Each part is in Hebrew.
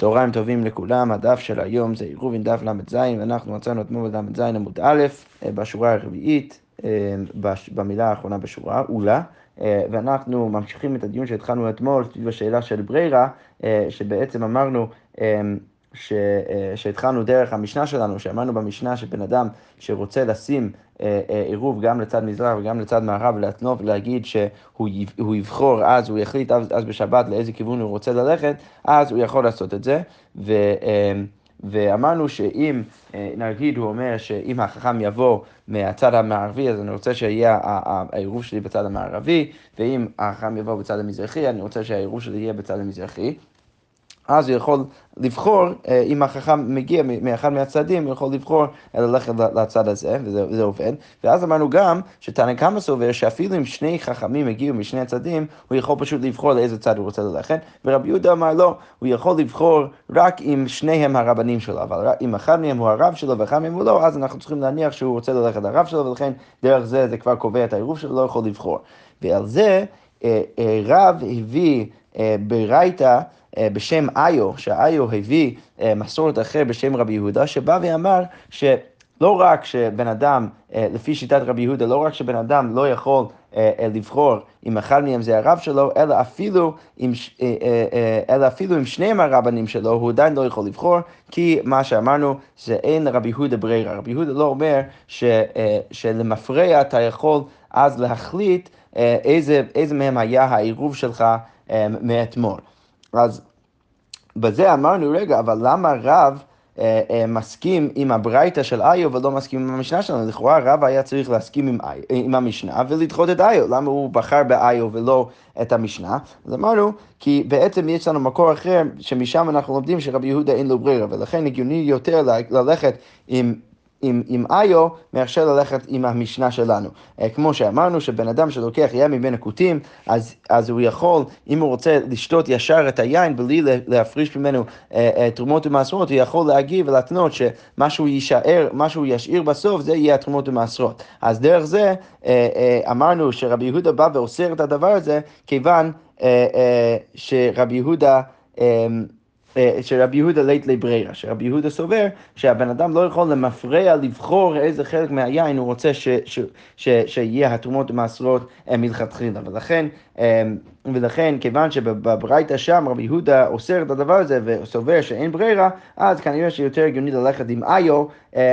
צהריים טובים לכולם, הדף של היום זה עירובין דף ל"ז, ואנחנו מצאנו אתמול בל"ז עמוד א', אה, בשורה הרביעית, אה, במילה האחרונה בשורה, אולה, אה, ואנחנו ממשיכים את הדיון שהתחלנו אתמול סביב השאלה של ברירה, שבעצם אמרנו ש, שהתחלנו דרך המשנה שלנו, שאמרנו במשנה שבן אדם שרוצה לשים עירוב גם לצד מזרח וגם לצד מערב, להתנוף ולהגיד שהוא יבחור אז, הוא יחליט אז, אז בשבת לאיזה כיוון הוא רוצה ללכת, אז הוא יכול לעשות את זה. ו, ואמרנו שאם, נגיד הוא אומר שאם החכם יבוא מהצד המערבי, אז אני רוצה שיהיה העירוב שלי בצד המערבי, ואם החכם יבוא בצד המזרחי, אני רוצה שהעירוב שלי יהיה בצד המזרחי. אז הוא יכול לבחור, אה, אם החכם מגיע מאחד מהצדדים, הוא יכול לבחור ללכת לצד הזה, וזה, עובד. ואז אמרנו גם שתנא קמא סובר שאפילו אם שני חכמים הגיעו משני הצדדים, הוא יכול פשוט לבחור לאיזה צד הוא רוצה ללכת, ורבי יהודה אמר לא, הוא יכול לבחור רק אם שניהם הרבנים שלו, אבל אם אחד מהם הוא הרב שלו ואחד מהם הוא לא, אז אנחנו צריכים להניח שהוא רוצה ללכת לרב שלו, ולכן דרך זה זה כבר קובע את העירוב שלו, לא יכול לבחור. ועל זה אה, אה, רב הביא ברייתא אה, בשם איו, שאיו הביא אה, מסורת אחר בשם רבי יהודה, שבא ואמר שלא רק שבן אדם, אה, לפי שיטת רבי יהודה, לא רק שבן אדם לא יכול לבחור אם אחד מהם זה הרב שלו, אלא אפילו אם, אלא אפילו אם שניהם הרבנים שלו, הוא עדיין לא יכול לבחור, כי מה שאמרנו זה אין לרבי יהודה ברירה. רבי יהודה לא אומר ש, שלמפרע אתה יכול אז להחליט איזה, איזה מהם היה העירוב שלך מאתמול. אז בזה אמרנו, רגע, אבל למה רב אה, אה, מסכים עם הברייתא של איו ולא מסכים עם המשנה שלנו? לכאורה רב היה צריך להסכים עם, עם המשנה ולדחות את איו. למה הוא בחר באיו ולא את המשנה? אז אמרנו, כי בעצם יש לנו מקור אחר, שמשם אנחנו לומדים שרבי יהודה אין לו ברירה, ולכן הגיוני יותר ללכת עם... עם, עם איו מאשר ללכת עם המשנה שלנו. אה, כמו שאמרנו, שבן אדם שלוקח יין מבין הכותים, אז, אז הוא יכול, אם הוא רוצה לשתות ישר את היין בלי להפריש ממנו אה, אה, תרומות ומעשרות, הוא יכול להגיב ולהתנות שמה שהוא יישאר, מה שהוא ישאיר בסוף, זה יהיה התרומות ומעשרות. אז דרך זה אה, אה, אמרנו שרבי יהודה בא ואוסר את הדבר הזה, כיוון אה, אה, שרבי יהודה... אה, שרבי יהודה לית לברירה, שרבי יהודה סובר שהבן אדם לא יכול למפרע לבחור איזה חלק מהיין הוא רוצה ש, ש, ש, שיהיה התרומות המעשרות אה, מלכתחילה, ולכן, אה, ולכן כיוון שבברייתא שם רבי יהודה אוסר את הדבר הזה וסובר שאין ברירה, אז כנראה שיותר הגיוני ללכת עם איו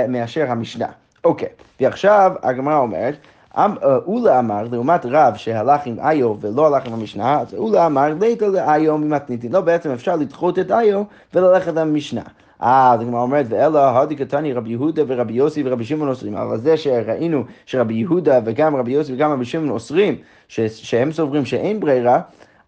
מאשר המשנה. אוקיי, ועכשיו הגמרא אומרת אה, אולה אמר, לעומת רב שהלך עם איו ולא הלך עם המשנה, אז אולה אמר, ליתא לאיו ממתניתין. לא, בעצם אפשר לדחות את איו וללכת עם המשנה. אה, אז הגמרא אומרת, ואלא הודי קטני רבי יהודה ורבי יוסי ורבי שמעון אוסרים. אבל זה שראינו שרבי יהודה וגם רבי יוסי וגם רבי שמעון אוסרים, שהם סוברים שאין ברירה,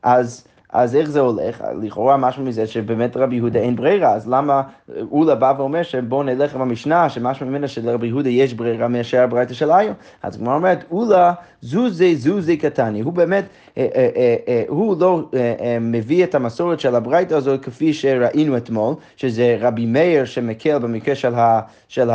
אז... אז איך זה הולך? לכאורה משהו מזה שבאמת רבי יהודה אין ברירה, אז למה אולה בא ואומר שבואו נלך עם המשנה, שמשהו ממנה שלרבי יהודה יש ברירה מאשר הברייתא של היום? אז כמו אומרת, אולה זוזי זוזי קטני, הוא באמת, אה, אה, אה, הוא לא מביא את המסורת של הברייתא הזאת כפי שראינו אתמול, שזה רבי מאיר שמקל במקרה של, של,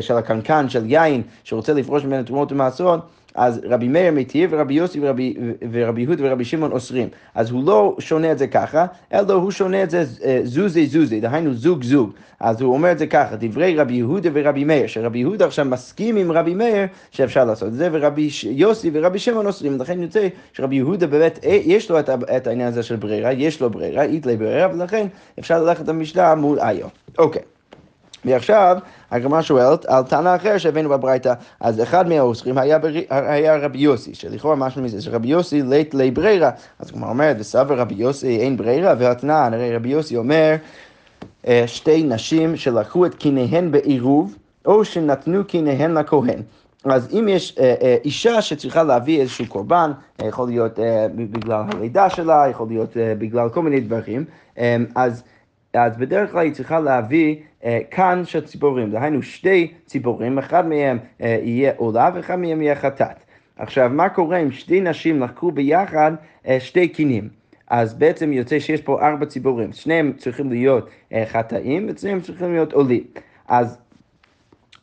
של הקנקן, של יין, שרוצה לפרוש ממנו תרומות ומעשרות. אז רבי מאיר מתיר ורבי יוסי ורבי, ורבי יהוד ורבי שמעון אוסרים. אז הוא לא שונה את זה ככה, אלא הוא שונה את זה אה, זוזי זוזי, דהיינו זוג זוג. אז הוא אומר את זה ככה, דברי רבי יהודה ורבי מאיר, שרבי יהודה עכשיו מסכים עם רבי מאיר שאפשר לעשות את זה, ורבי יוסי ורבי שמעון אוסרים. לכן יוצא שרבי יהודה באמת, אה, יש לו את העניין הזה של ברירה, יש לו ברירה, איתלי ברירה, ולכן אפשר ללכת למשנה מול איו. אוקיי. ועכשיו הגמרא שואלת על טענה אחר שהבאנו בברייתא, אז אחד מהאוסרים היה, בר... היה רבי יוסי, שלכאורה משהו מזה, שרבי יוסי לית לי ברירה, אז הגמרא אומרת, וסבר רבי יוסי אין ברירה, והתנען, הרי רבי יוסי אומר, אה, שתי נשים שלקחו את קיניהן בעירוב, או שנתנו קיניהן לכהן. אז אם יש אה, אה, אישה שצריכה להביא איזשהו קורבן, יכול להיות בגלל הלידה שלה, יכול להיות בגלל כל מיני דברים, אז... אז בדרך כלל היא צריכה להביא כאן של ציפורים, דהיינו שתי ציפורים, אחד מהם אה, יהיה עולה ואחד מהם יהיה חטאת. עכשיו, מה קורה אם שתי נשים לקחו ביחד אה, שתי קינים? אז בעצם יוצא שיש פה ארבע ציפורים, שניהם צריכים להיות אה, חטאים ושניהם צריכים להיות עולים. אז,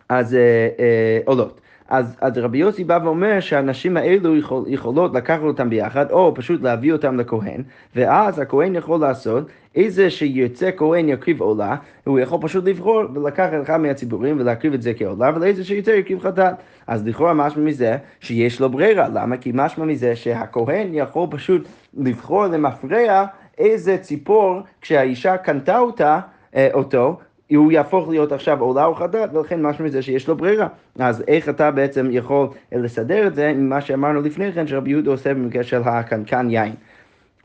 אז אה, אה, עולות. אז, אז רבי יוסי בא ואומר שהנשים האלו יכול, יכולות לקחת אותם ביחד, או פשוט להביא אותם לכהן, ואז הכהן יכול לעשות איזה שירצה כהן יקריב עולה, הוא יכול פשוט לבחור ולקחת אחד מהציבורים ולהקריב את זה כעולה, ולאיזה שירצה יקריב חטאת. אז לכאורה משמע מזה שיש לו ברירה, למה? כי משמע מזה שהכהן יכול פשוט לבחור למפרע איזה ציפור, כשהאישה קנתה אותה, אה, אותו, הוא יהפוך להיות עכשיו עולה או חדת, ולכן משהו מזה שיש לו ברירה. אז איך אתה בעצם יכול לסדר את זה ממה שאמרנו לפני כן, שרבי יהודה עושה במקרה של הקנקן יין.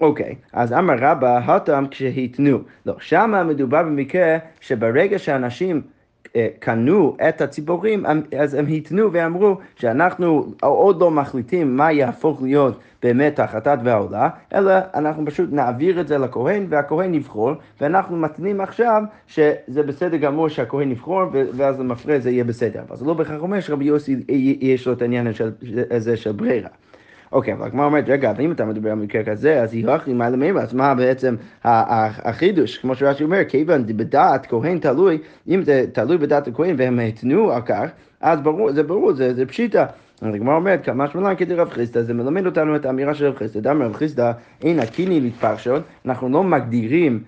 אוקיי, אז אמר רבא, הטם כשהתנו. לא, שמה מדובר במקרה שברגע שאנשים קנו את הציפורים, אז הם התנו ואמרו שאנחנו עוד לא מחליטים מה יהפוך להיות באמת החטאת והעולה, אלא אנחנו פשוט נעביר את זה לכהן והכהן יבחור, ואנחנו מתנים עכשיו שזה בסדר גמור שהכהן יבחור, ואז למפרע זה יהיה בסדר. אבל זה לא בהכרח אומר שרבי יוסי יש לו את העניין הזה של ברירה. אוקיי, אבל הגמרא אומרת, רגע, אבל אם אתה מדבר על מקרה כזה, אז היא הכי מה למימר, אז מה בעצם החידוש, כמו שרש"י אומר, כיוון בדעת כהן תלוי, אם זה תלוי בדעת הכהן והם התנו על כך, אז ברור, זה ברור, זה, זה פשיטה. אז הגמרא אומרת, כמה שמונה כדי רב חיסדא, זה מלמד אותנו את האמירה של רב חיסדא. דם רב חיסדא, אין הקיני להתפרשות, אנחנו לא מגדירים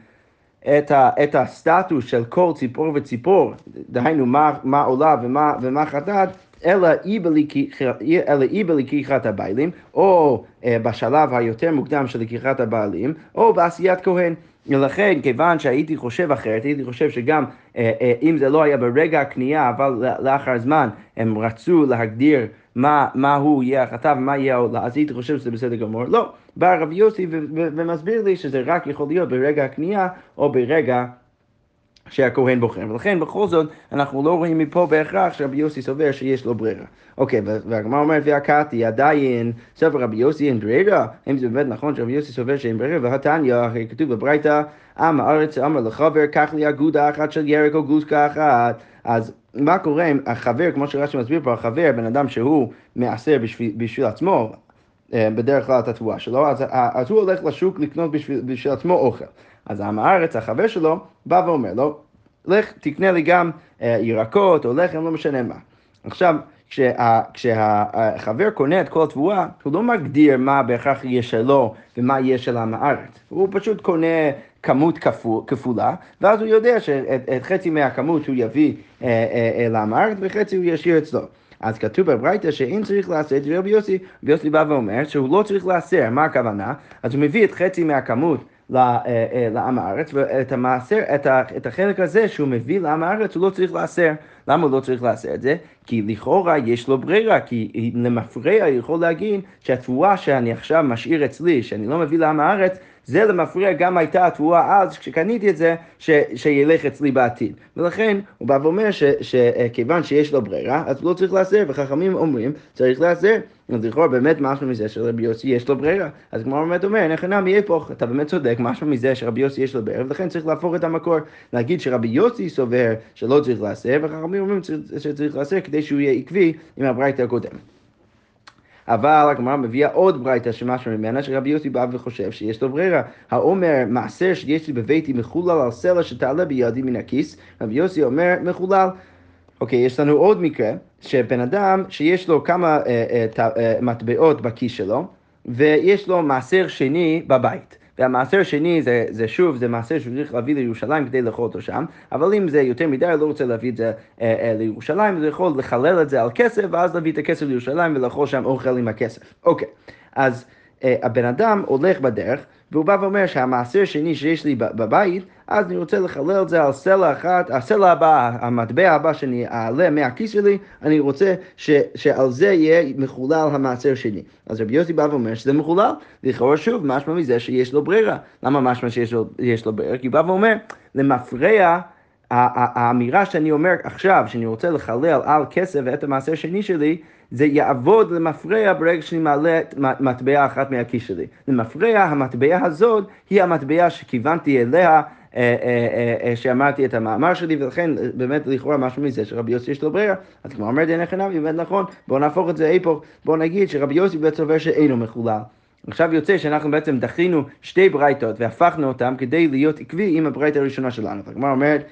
את, ה, את הסטטוס של כל ציפור וציפור, דהיינו מה, מה עולה ומה, ומה חטאת, אלא אי בלקיחת הבעלים, או אה, בשלב היותר מוקדם של לקיחת הבעלים, או בעשיית כהן. ולכן, כיוון שהייתי חושב אחרת, הייתי חושב שגם אה, אה, אם זה לא היה ברגע הקנייה, אבל לאחר זמן הם רצו להגדיר מה, מה הוא יהיה החטא ומה יהיה העולה, אז הייתי חושב שזה בסדר גמור. לא, בא רבי יוסי ומסביר לי שזה רק יכול להיות ברגע הקנייה או ברגע שהכהן בוחר. ולכן בכל זאת אנחנו לא רואים מפה בהכרח שרבי יוסי סובר שיש לו ברירה. אוקיי, והגמרא אומרת והקאתי עדיין ספר רבי יוסי אין ברירה? האם זה באמת נכון שרבי יוסי סובר שאין ברירה? והתניא, הרי כתוב בברייתא, עם הארץ אמר לחבר, קח לי אגודה אחת של ירק או גוסקה אחת. אז מה קורה אם החבר, כמו שרש"י מסביר פה, החבר, בן אדם שהוא מעשר בשביל, בשביל עצמו, אה, בדרך כלל את התבואה שלו, אז, אז הוא הולך לשוק לקנות בשביל, בשביל עצמו אוכל. אז עם הארץ, החבר שלו, בא ואומר לו, לך תקנה לי גם אה, ירקות או לחם, לא משנה מה. עכשיו, כשה, כשהחבר קונה את כל התבואה, הוא לא מגדיר מה בהכרח יהיה שלו ומה יהיה של עם הארץ. הוא פשוט קונה כמות כפול, כפולה, ואז הוא יודע שאת חצי מהכמות הוא יביא אה, אה, לעם הארץ וחצי הוא ישאיר אצלו. אז כתוב בברייתא שאין צריך לעשות רבי יוסי, רבי יוסי בא ואומר שהוא לא צריך לעשר, מה הכוונה? אז הוא מביא את חצי מהכמות אה, אה, לעם הארץ, ואת המעשר, את החלק הזה שהוא מביא לעם הארץ, הוא לא צריך לעשר. למה הוא לא צריך לעשר את זה? כי לכאורה יש לו ברירה, כי למפרע יכול להגיד שהתבואה שאני עכשיו משאיר אצלי, שאני לא מביא לעם הארץ, זה למפריע גם הייתה התבואה אז, כשקניתי את זה, ש, שילך אצלי בעתיד. ולכן הוא בא ואומר שכיוון שיש לו ברירה, אז הוא לא צריך לעשר, וחכמים אומרים, צריך לעשר. אז לכאורה באמת משהו מזה שלרבי יוסי יש לו ברירה. אז כמו באמת אומר, נמי יהפוך, אתה באמת צודק, משהו מזה שרבי יוסי יש לו ברירה, ולכן צריך להפוך את המקור, להגיד שרבי יוסי סובר שלא צריך לעשר, וחכמים אומרים שצריך לעשר כדי שהוא יהיה עקבי עם הברייתא הקודמת. אבל הגמרא מביאה עוד ברייתא שמשהו ממנה, שרבי יוסי בא וחושב שיש לו ברירה. האומר, מעשר שיש לי בביתי מחולל על סלע שתעלה בידי מן הכיס, רבי יוסי אומר, מחולל. אוקיי, יש לנו עוד מקרה, שבן אדם שיש לו כמה אה, אה, אה, מטבעות בכיס שלו, ויש לו מעשר שני בבית. והמעשר השני זה, זה שוב, זה מעשר שהוא צריך להביא לירושלים כדי לאכול אותו שם, אבל אם זה יותר מדי, לא רוצה להביא את זה אה, אה, לירושלים, הוא יכול לחלל את זה על כסף, ואז להביא את הכסף לירושלים ולאכול שם אוכל עם הכסף. אוקיי, אז אה, הבן אדם הולך בדרך, והוא בא ואומר שהמעשר השני שיש לי בבית, אז אני רוצה לחלל את זה על סלע אחת, הסלע הבא, המטבע הבא שאני אעלה מהכיס שלי, אני רוצה ש, שעל זה יהיה מחולל המעשר שני. אז רבי יוסי בא ואומר שזה מחולל, לכאורה שוב, משמע מזה שיש לו ברירה. למה משמע שיש לו, לו ברירה? כי הוא בא ואומר, למפרע האמירה שאני אומר עכשיו, שאני רוצה לחלל על כסף ואת המעשר השני שלי, זה יעבוד למפרע ברגע שאני מעלה מטבע אחת מהכיס שלי. למפרע, המטבע הזאת היא המטבע שכיוונתי אליה אה, אה, אה, שאמרתי את המאמר שלי, ולכן באמת לכאורה משהו מזה שרבי יוסי יש לו ברירה. אז כמו אומר דין החנבי, באמת נכון, בואו נהפוך את זה איפה, בואו נגיד שרבי יוסי בעצם סובר שאינו מחולל. עכשיו יוצא שאנחנו בעצם דחינו שתי ברייתות והפכנו אותן כדי להיות עקבי עם הברייתא הראשונה שלנו. הגמרא אומרת, אה,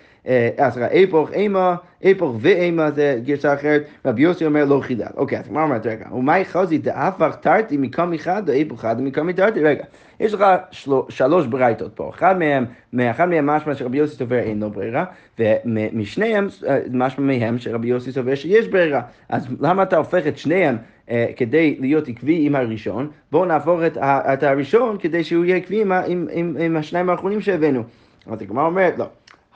סליחה, היפוך אימה, היפוך ואימה זה גרסה אחרת, רבי יוסי אומר לא חילל. אוקיי, אז הגמרא אומרת, רגע, ומאי חזי דאפך תרתי מקום אחד, או היפוך אחד מקום תרתי, רגע, יש לך שלוש ברייתות פה, אחד מהם, מאחד מהם משמע שרבי יוסי סובר אין לו ברירה, ומשניהם משמע מהם שרבי יוסי סובר שיש ברירה. אז למה אתה הופך את שניהם אה, כדי להיות עקבי עם הראשון, בואו נהפוך את, את הראשון כדי שהוא יהיה עקבי עם, עם, עם, עם השניים האחרונים שהבאנו. אז הגמרא אומרת, לא.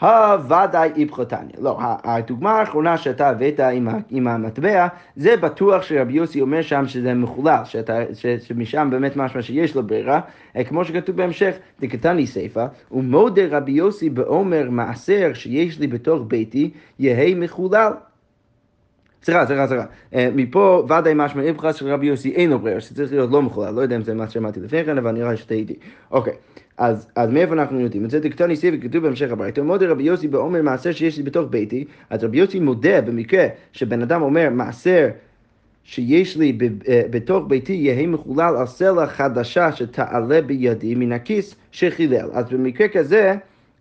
הוודאי איפכותניה. לא, הדוגמה האחרונה שאתה הבאת עם, המטבע, זה בטוח שרבי יוסי אומר שם שזה מחולל, שאתה, ש, שמשם באמת משמע שיש לו ברירה, אה, כמו שכתוב בהמשך, דקתני סיפא, ומודה רבי יוסי בעומר מעשר שיש לי בתוך ביתי, יהא מחולל. סליחה, סליחה, סליחה. אה, מפה ודאי משמע איפכא של רבי יוסי אין לו ברירה, שצריך להיות לא מחולל, לא יודע אם זה מה שאמרתי לפני כן, אבל נראה שטעיתי. אוקיי. אז, מאיפה אנחנו יודעים זה? דקטוני סיבי כתוב בהמשך הברייתא, מודה רבי יוסי בעומר מעשר שיש לי בתוך ביתי, אז רבי יוסי מודה במקרה שבן אדם אומר מעשר שיש לי אה, בתוך ביתי יהא מחולל על סלע חדשה שתעלה בידי מן הכיס שחילל. אז במקרה כזה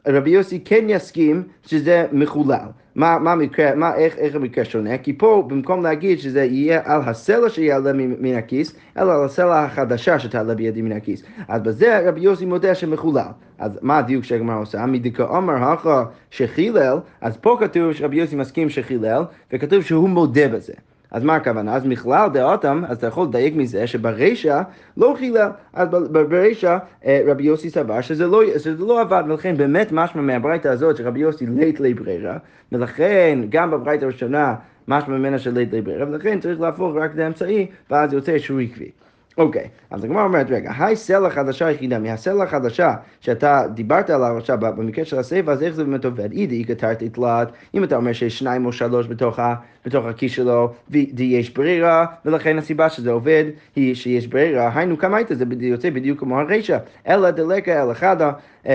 רבי יוסי כן יסכים שזה מחולל. מה, מה המקרה, מה, איך, איך המקרה שונה? כי פה במקום להגיד שזה יהיה על הסלע שיעלה מן הכיס, אלא על הסלע החדשה שתעלה בידי מן הכיס. אז בזה רבי יוסי מודה שמחולל. אז מה הדיוק שהגמרא עושה? מדיקה עומר הכא שחילל, אז פה כתוב שרבי יוסי מסכים שחילל, וכתוב שהוא מודה בזה. אז מה הכוונה? אז מכלל דעתם, אז אתה יכול לדייק מזה שברישא לא חילל. אז ברישא אה, רבי יוסי סבר שזה לא, שזה לא עבד, ולכן באמת משמע מהברייתא הזאת שרבי יוסי לית לי ברירה, ולכן גם בברייתא הראשונה משמע ממנה של לית לי ברירה, ולכן צריך להפוך רק לאמצעי, ואז יוצא שהוא עקבי. אוקיי, אז הגמרא אומרת, רגע, היי סלע חדשה היחידה, מהסלע החדשה שאתה דיברת עליו עכשיו במקרה של הסייפה, אז איך זה באמת עובד? אידי כתרת תלת, אם אתה אומר שיש שניים או שלוש בתוך, ה, בתוך הכיס שלו, ויש ברירה, ולכן הסיבה שזה עובד היא שיש ברירה, היינו כמה היית, זה יוצא בדיוק כמו הרישא, אלא דלקה אל חדה, אמ,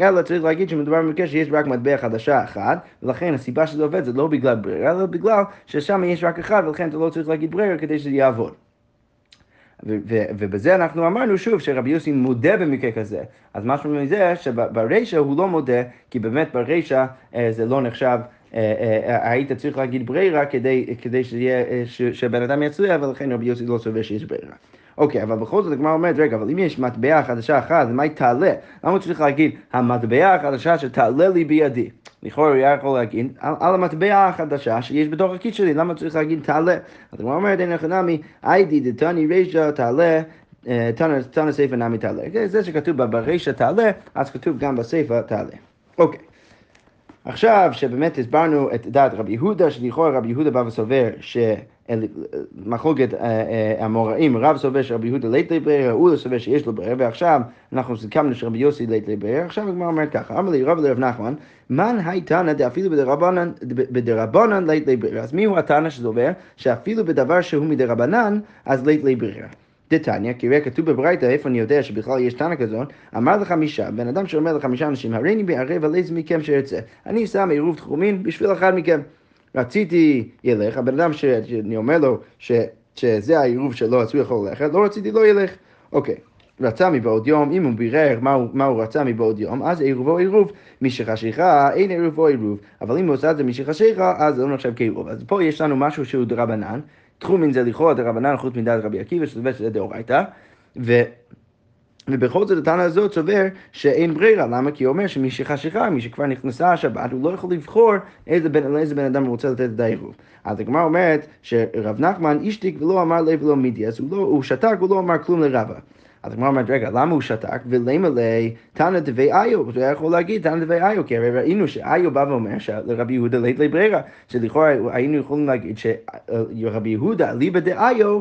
אלא צריך להגיד שמדובר במקרה שיש רק מטבע חדשה אחת, ולכן הסיבה שזה עובד זה לא בגלל ברירה, אלא בגלל ששם יש רק אחד, ולכן אתה לא צריך להגיד ברירה כדי שזה יעבוד. ובזה אנחנו אמרנו שוב שרבי יוסי מודה במקרה כזה. אז משהו מזה שברישא הוא לא מודה, כי באמת ברישא אה, זה לא נחשב, אה, אה, היית צריך להגיד ברירה כדי, כדי שיהיה, שבן אדם יצליח, ולכן רבי יוסי לא סובר שיש ברירה. אוקיי, אבל בכל זאת הגמרא אומרת, רגע, אבל אם יש מטבע חדשה אחת, מה היא תעלה? למה צריך להגיד, המטבע החדשה שתעלה לי בידי? לכאורה הוא היה יכול להגיד, על, על המטבע החדשה שיש בתוך הכיס שלי, למה צריך להגיד תעלה? אז הגמרא אומרת, אין לך נמי, איידי דתני רישא תעלה אה, תנא סיפא נמי תעלה. זה שכתוב ברישא תעלה, אז כתוב גם בסיפא תעלה. אוקיי. עכשיו שבאמת הסברנו את דעת רבי יהודה, שלכאורה רבי יהודה בא וסובר שמחלוקת אה, אה, המוראים, רב סובר שרבי יהודה לית לברירה, הוא לא סובר שיש לו ברירה, ועכשיו אנחנו סיכמנו שרבי יוסי לית לברירה, עכשיו הגמרא אומרת ככה, אמר לי רב לרב נחמן, מן הייתנא דאפילו בדרבנן לית לברירה. אז מי הוא התנא שסובר שאפילו בדבר שהוא מדרבנן, אז לית לברירה. דתניא, כי ראה כתוב בברייתא, איפה אני יודע שבכלל יש תנא כזאת, אמר לחמישה, בן אדם שאומר לחמישה אנשים, הריני בערב על איזה מכם שארצה. אני שם עירוב תחומין בשביל אחד מכם. רציתי ילך, הבן אדם שאני אומר לו ש, שזה העירוב שלו, אז הוא יכול ללכת, לא רציתי לא ילך. אוקיי. רצה מבעוד יום, אם הוא בירר מה הוא, מה הוא רצה מבעוד יום, אז עירובו עירוב. משחשיכה אין עירובו עירוב. אבל אם הוא עושה את זה משחשיכה, אז זה לא נחשב כעירוב. אז פה יש לנו משהו שהוא דרבנן, תחומין זה לכאורה דרבנן חוץ מדעת רבי עקיבא, שזה שזה דאורייתא, ובכל זאת התנא הזאת סובר שאין ברירה, למה? כי הוא אומר שמי שחשיכה, מי שכבר נכנסה השבת, הוא לא יכול לבחור איזה בן, לאיזה בן אדם רוצה לתת את העירוב. אז הגמרא אומרת שרב נחמן השתיק ולא אמר לב ולא מידי, אז הוא, לא, הוא שתק ולא אמר כלום לרבה. אז הגמרא אומרת, רגע, למה הוא שתק? ולמה לי תנא דבי איו? הוא היה יכול להגיד תנא דבי איו, כי הרי ראינו שאיו בא ואומר שלרבי יהודה לית לי ברירה, שלכאורה היינו יכולים להגיד שרבי יהודה ליבא דאיו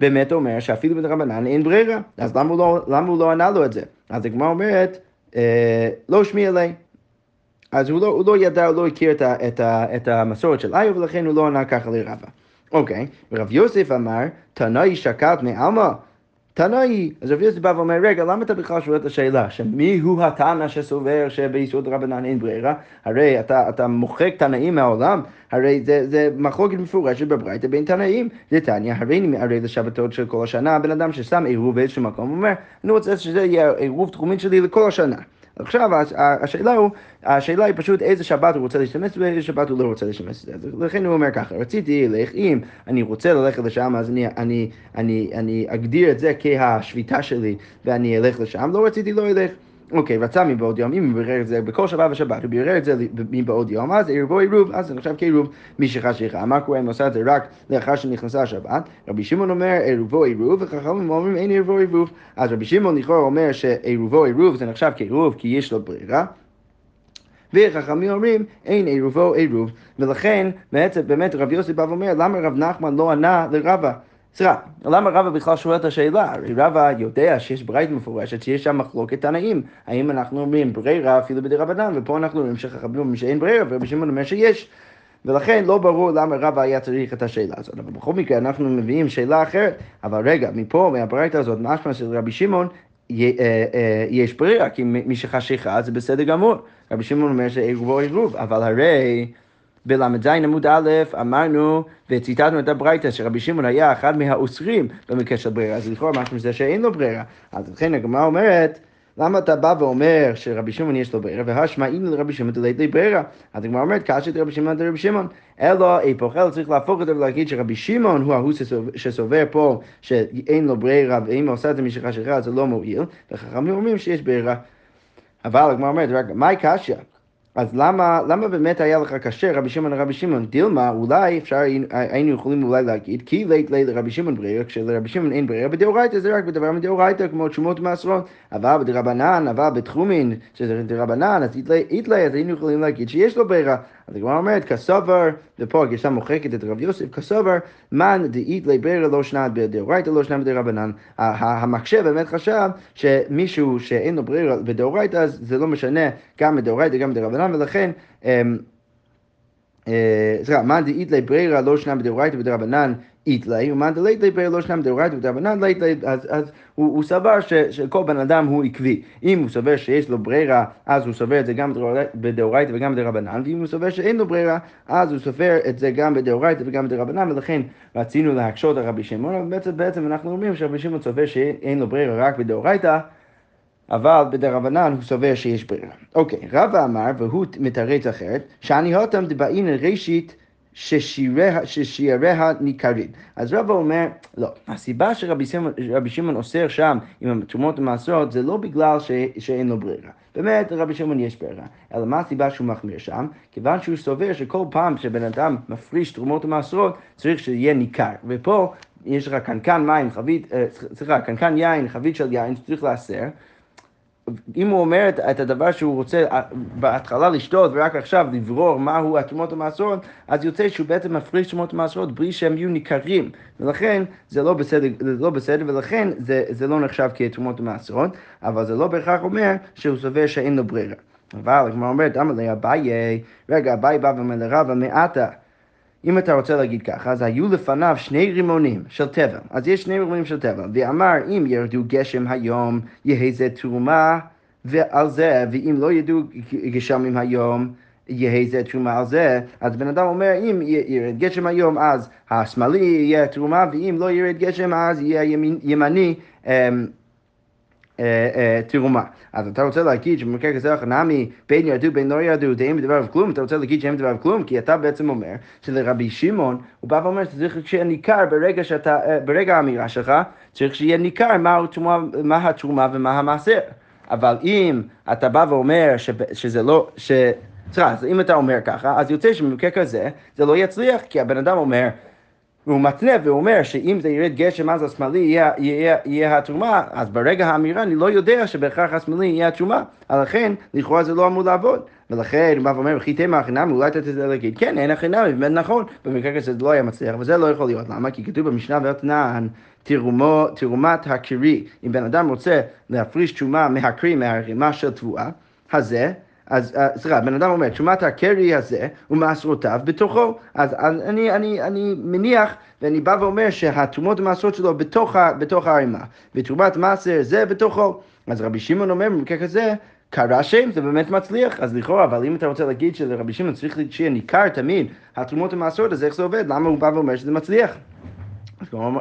באמת אומר שאפילו בדרבנן אין ברירה, אז למה הוא לא, למה הוא לא ענה לו את זה? אז הגמרא אומרת, אה, לא שמיע לי. אז הוא לא, הוא לא ידע, הוא לא הכיר את, ה, את, ה, את המסורת של איו, ולכן הוא לא ענה ככה לרבה. אוקיי, ורב יוסף אמר, תנאי שקלת מעלמא. תנאי, אז רבי יוסי בא ואומר, רגע, למה אתה בכלל שואל את השאלה, שמי הוא התנא שסובר שביסוד רבנן אין ברירה? הרי אתה, אתה מוחק תנאים מהעולם, הרי זה, זה מחלוקת מפורשת בברייתא בין תנאים. זה תניא, הרי הרי לשבתות של כל השנה, בן אדם ששם עירוב באיזשהו מקום, אומר, אני רוצה שזה יהיה עירוב תחומין שלי לכל השנה. עכשיו השאלה, הוא, השאלה היא פשוט איזה שבת הוא רוצה להשתמש ואיזה שבת הוא לא רוצה להשתמש. לכן הוא אומר ככה, רציתי ללך, אם אני רוצה ללכת לשם אז אני, אני, אני, אני אגדיר את זה כהשביתה שלי ואני אלך לשם, לא רציתי לא אלך. אוקיי, רצה מבעוד יום, אם הוא בירר את זה בכל שבת ושבת, הוא בירר את זה מבעוד יום, אז עירבו עירוב, אז זה נחשב כעירוב שכה. מה קורה אם עושה את זה רק לאחר שנכנסה השבת? רבי שמעון אומר עירובו עירוב, וחכמים אומרים אין עירבו עירוב. אז רבי שמעון לכאורה אומר שעירובו עירוב זה נחשב כעירוב כי יש לו ברירה. וחכמים אומרים אין עירובו עירוב, ולכן בעצם באמת רבי יוסי בא ואומר למה רב נחמן לא ענה לרבה? סליחה, למה רבא בכלל שואל את השאלה? הרי רבא יודע שיש ברית מפורשת, שיש שם מחלוקת תנאים. האם אנחנו אומרים ברירה אפילו בדי רבנן, ופה אנחנו אומרים שחכמים אומרים שאין ברירה, ורבי שמעון אומר שיש. ולכן לא ברור למה רבא היה צריך את השאלה הזאת. אבל בכל מקרה אנחנו מביאים שאלה אחרת, אבל רגע, מפה, מהברית הזאת, משמע של רבי שמעון, אה, אה, יש ברירה, כי מי שחשיכה זה בסדר גמור. רבי שמעון אומר שעירוב עירוב, אבל הרי... בל"ז עמוד א' אמרנו וציטטנו את הברייתא שרבי שמעון היה אחד מהאוסרים במקרה של ברירה, אז לכאורה משהו מזה שאין לו ברירה. אז לכן הגמרא אומרת למה אתה בא ואומר שרבי שמעון יש לו ברירה, והשמע אין לרבי שמעון דלית לי ברירה? אז הגמרא אומרת, קשת רבי שמעון דרבי שמעון, אלא אלא צריך להפוך את זה ולהגיד שרבי שמעון הוא ההוא שסובר פה שאין לו ברירה, ואם הוא עושה את זה משכה שלך זה לא מועיל, וחכמים אומרים שיש ברירה. אבל הגמרא אומרת, מהי קשיא? אז למה, למה באמת היה לך קשה רבי שמעון לרבי שמעון? דילמה, אולי אפשר, היינו יכולים אולי להגיד, כי לית לית לרבי שמעון ברירה, כשלרבי שמעון אין ברירה, בדאורייתא זה רק בדבר מדאורייתא, כמו תשומות ומעשרות, אבל בדרבנן, אבל בתחומין, שזה דרבנן, אז איתלי, אז היינו יכולים להגיד שיש לו ברירה. אז הגמרא אומרת, כסובר, ופה הגרסה מוחקת את רב יוסף, כסובר, מן דאית לברירה לא שנת בדאורייתא, לא שנת בדרבנן. המקשה באמת חשב שמישהו שאין לו ברירה בדאורייתא, אז זה לא משנה גם בדאורייתא, גם בדרבנן, ולכן... אמ, אה, סליחה, מאן דאית לברירה לא שנה בדאורייתא ודרבנן איתלי, ומאן דלית לברירה לא שנה בדאורייתא ודרבנן לית אז, אז הוא, סבר שכל בן אדם הוא עקבי. אם הוא סובר שיש לו ברירה, אז הוא סובר את זה גם בדאורייתא וגם בדרבנן, ואם הוא סובר שאין לו ברירה, אז הוא סופר את זה גם בדאורייתא וגם בדרבנן, ולכן רצינו להקשות על רבי שמעון, אבל בעצם אנחנו אומרים שרבי שמעון סובר שאין לו ברירה רק בדאורייתא. אבל בדרבנן הוא סובר שיש ברירה. אוקיי, רבא אמר, והוא מתרץ אחרת, שאני הותם דבעין ראשית ששיעריה ניכרים. אז רבא אומר, לא, הסיבה שרבי שמעון אוסר שם עם התרומות המעשרות זה לא בגלל ש, שאין לו ברירה. באמת, רבי שמעון יש ברירה. אלא מה הסיבה שהוא מחמיר שם? כיוון שהוא סובר שכל פעם שבן אדם מפריש תרומות המעשרות, צריך שיהיה ניכר. ופה יש לך קנקן מים, חבית, אה, סליחה, קנקן יין, חבית של יין, שצריך להסר. אם הוא אומר את, הדבר שהוא רוצה אה, בהתחלה לשתות ורק עכשיו לברור מהו התרומות המעשרות, אז יוצא שהוא בעצם מפריש תרומות המעשרות בלי שהם יהיו ניכרים, ולכן זה לא בסדר, זה לא בסדר ולכן זה, זה לא נחשב כתרומות המעשרות, אבל זה לא בהכרח אומר שהוא סובר שאין לו ברירה. אבל הגמרא אומרת, אמר לי אביי, רגע, אביי בא ואומר לרבא מעתה. אם אתה רוצה להגיד ככה, אז היו לפניו שני רימונים של טבע. אז יש שני רימונים של טבע. ואמר, אם ירדו גשם היום, יהא זה תרומה ועל זה, ואם לא ירדו גשמים היום, יהא זה תרומה על זה, אז בן אדם אומר, אם ירד גשם היום, אז השמאלי יהיה תרומה, ואם לא ירד גשם, אז יהיה ימני. אמ, אה, אה, תרומה. אז אתה רוצה להגיד שבמקרה כזה חנמי בין ירדו בין לא ירדו, דעים בדבר כלום, אתה רוצה להגיד שאין בדבר כלום, כי אתה בעצם אומר שלרבי שמעון, הוא בא ואומר שצריך שיהיה ניכר ברגע שאתה, אה, ברגע האמירה שלך, צריך שיהיה ניכר מה, מה התרומה ומה המעשר. אבל אם אתה בא ואומר שזה לא, ש... סליחה, אז אם אתה אומר ככה, אז יוצא שבמקרה כזה זה לא יצליח, כי הבן אדם אומר והוא מתנה ואומר שאם זה ירד גשם אז השמאלי יהיה, יהיה, יהיה התרומה, אז ברגע האמירה אני לא יודע שבהכרח השמאלי יהיה התרומה, לכן לכאורה זה לא אמור לעבוד. ולכן הוא בא ואומר, וכי תימא חינם, אולי אתה תדע להגיד, כן, אין החינם, באמת נכון, במקרה כזה זה לא היה מצליח, וזה לא יכול להיות, למה? כי כתוב במשנה ואתנן, תרומת הקרי, אם בן אדם רוצה להפריש תרומה מהקרי, מהרימה של תבואה, הזה, אז אה, סליחה, בן אדם אומר, תשומת הקרי הזה ומעשרותיו בתוכו. אז, אז אני, אני, אני מניח ואני בא ואומר שהתרומות המעשרות שלו בתוך, בתוך הערימה, ותרומת מעשר זה בתוכו. אז רבי שמעון אומר במקרה כזה, קרה שם, זה באמת מצליח, אז לכאורה, אבל אם אתה רוצה להגיד שלרבי שמעון צריך שיהיה ניכר תמיד התרומות המעשרות, אז איך זה עובד? למה הוא בא ואומר שזה מצליח?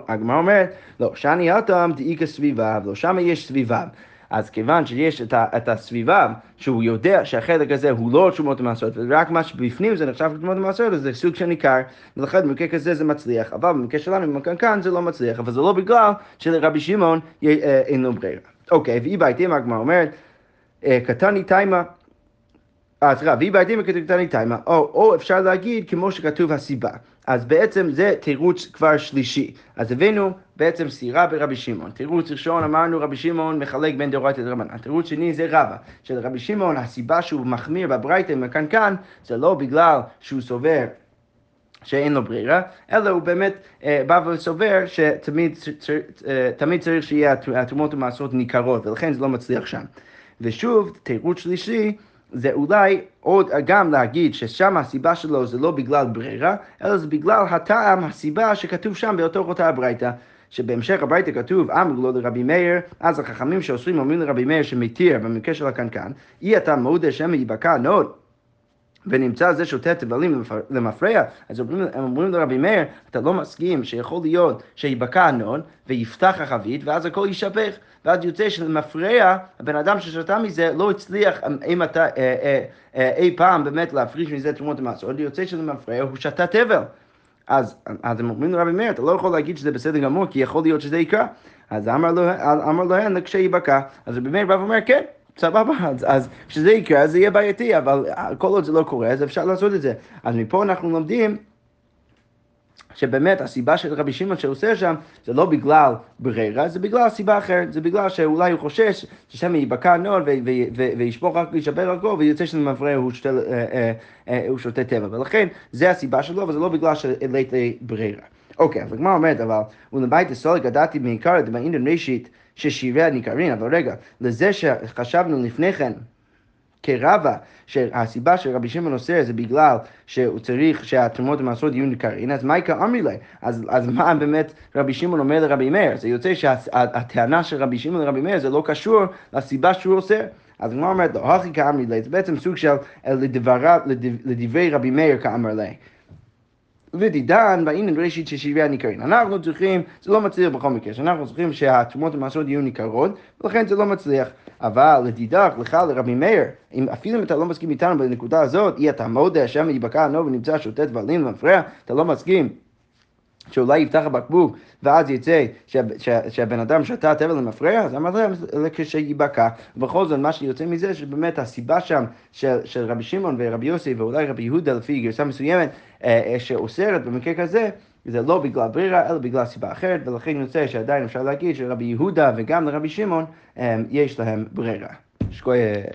הגמרא אומרת, לא, שאני אטם דאיכא סביבה, לא, שם יש סביבה. אז כיוון שיש את, ה, את הסביבה, שהוא יודע שהחלק הזה הוא לא תרומות ומעשרות, ורק מה שבפנים זה נחשב לתרומות ומעשרות, זה סוג של ניכר, ולכן במקרה כזה זה מצליח, אבל במקרה שלנו, במקרה כאן זה לא מצליח, אבל זה לא בגלל שלרבי שמעון אה, אין לו ברירה. אוקיי, ואי בהתאם הגמרא אומרת, אה, קטני תימה אה, סליחה, והיא בעדים כתקטני תימה, או, או אפשר להגיד כמו שכתוב הסיבה. אז בעצם זה תירוץ כבר שלישי. אז הבאנו בעצם סתירה ברבי שמעון. תירוץ ראשון אמרנו רבי שמעון מחלק בין דאורייתא לרבנן. תירוץ שני זה רבא. שלרבי שמעון הסיבה שהוא מחמיר בברייתא מקנקן זה לא בגלל שהוא סובר שאין לו ברירה, אלא הוא באמת אה, בא וסובר שתמיד צר, אה, תמיד צריך שיהיה התרומות ומעשרות ניכרות, ולכן זה לא מצליח שם. ושוב, תירוץ שלישי, זה אולי עוד גם להגיד ששם הסיבה שלו זה לא בגלל ברירה, אלא זה בגלל הטעם, הסיבה שכתוב שם באותו אותה הברייתא. שבהמשך הברייתא כתוב, אמרו לו לרבי מאיר, אז החכמים שאוסרים אומרים לרבי מאיר שמתיר במקרה של הקנקן, אי אתה מודה שמא ייבקע נוד. ונמצא זה שותה תבלים למפרע, אז הם אומרים לרבי מאיר, אתה לא מסכים שיכול להיות שייבקע הנון ויפתח החבית ואז הכל יישפך. ואז יוצא שלמפרע, הבן אדם ששתה מזה לא הצליח, אם אתה אה, אה, אה, אי פעם באמת להפריש מזה תרומות המעשרות, יוצא שלמפרע הוא שתה תבל. אז, אז הם אומרים לרבי מאיר, אתה לא יכול להגיד שזה בסדר גמור, כי יכול להיות שזה יקרה. אז אמר, לו, אמר להם לכשייבקע. אז רבי מאיר בא ואומר, כן, סבבה, אז, אז כשזה יקרה זה יהיה בעייתי, אבל כל עוד זה לא קורה, אז אפשר לעשות את זה. אז מפה אנחנו לומדים שבאמת הסיבה של רבי שמעון שעושה שם זה לא בגלל ברירה, זה בגלל סיבה אחרת, זה בגלל שאולי הוא חושש ששם ייבקע נור וישפוך רק, וישבר הכל ויוצא שזה מפריע, הוא שותה, אה, אה, אה, הוא טבע, ולכן זה הסיבה שלו וזה לא בגלל שהעלית ברירה. אוקיי, אז הגמרא אומרת אבל, ולבית הסולק ידעתי מעיקר דמאינן ראשית ששירי הניכרין, אבל רגע, לזה שחשבנו לפני כן כרבה, שהסיבה שרבי שמעון עושה זה בגלל שהוא צריך שהתרומות המעשרות יהיו ניכרין, אז מייקה אמרי לה, אז, אז מה באמת רבי שמעון אומר לרבי מאיר? זה יוצא שהטענה של רבי שמעון לרבי מאיר זה לא קשור לסיבה שהוא עושה. אז הגמרא אומרת לו, הכי כאמרי לה, זה בעצם סוג של לדברי רבי מאיר כאמר לה. ודידן באינן ראשית ששבעי הניכרים. אנחנו צריכים, זה לא מצליח בכל מקרה, שאנחנו צריכים שהתרומות המעשרות יהיו ניכרות, ולכן זה לא מצליח. אבל לדידך, לך לרבי מאיר, אם, אפילו אם אתה לא מסכים איתנו בנקודה הזאת, אי אתה מודה, השם ייבקע ענו ונמצא שוטט ועלים ומפריע, אתה לא מסכים. שאולי יפתח הבקבוק ואז יצא שהבן אדם שתה תבל למפרע, אז אמר להם כשייבקע. ובכל זאת, מה שיוצא מזה, שבאמת הסיבה שם של, של רבי שמעון ורבי יוסי ואולי רבי יהודה לפי גרסה מסוימת, אה, אה, שאוסרת במקרה כזה, זה לא בגלל ברירה, אלא בגלל סיבה אחרת, ולכן יוצא שעדיין אפשר להגיד שלרבי יהודה וגם לרבי שמעון אה, יש להם ברירה. שכוייך.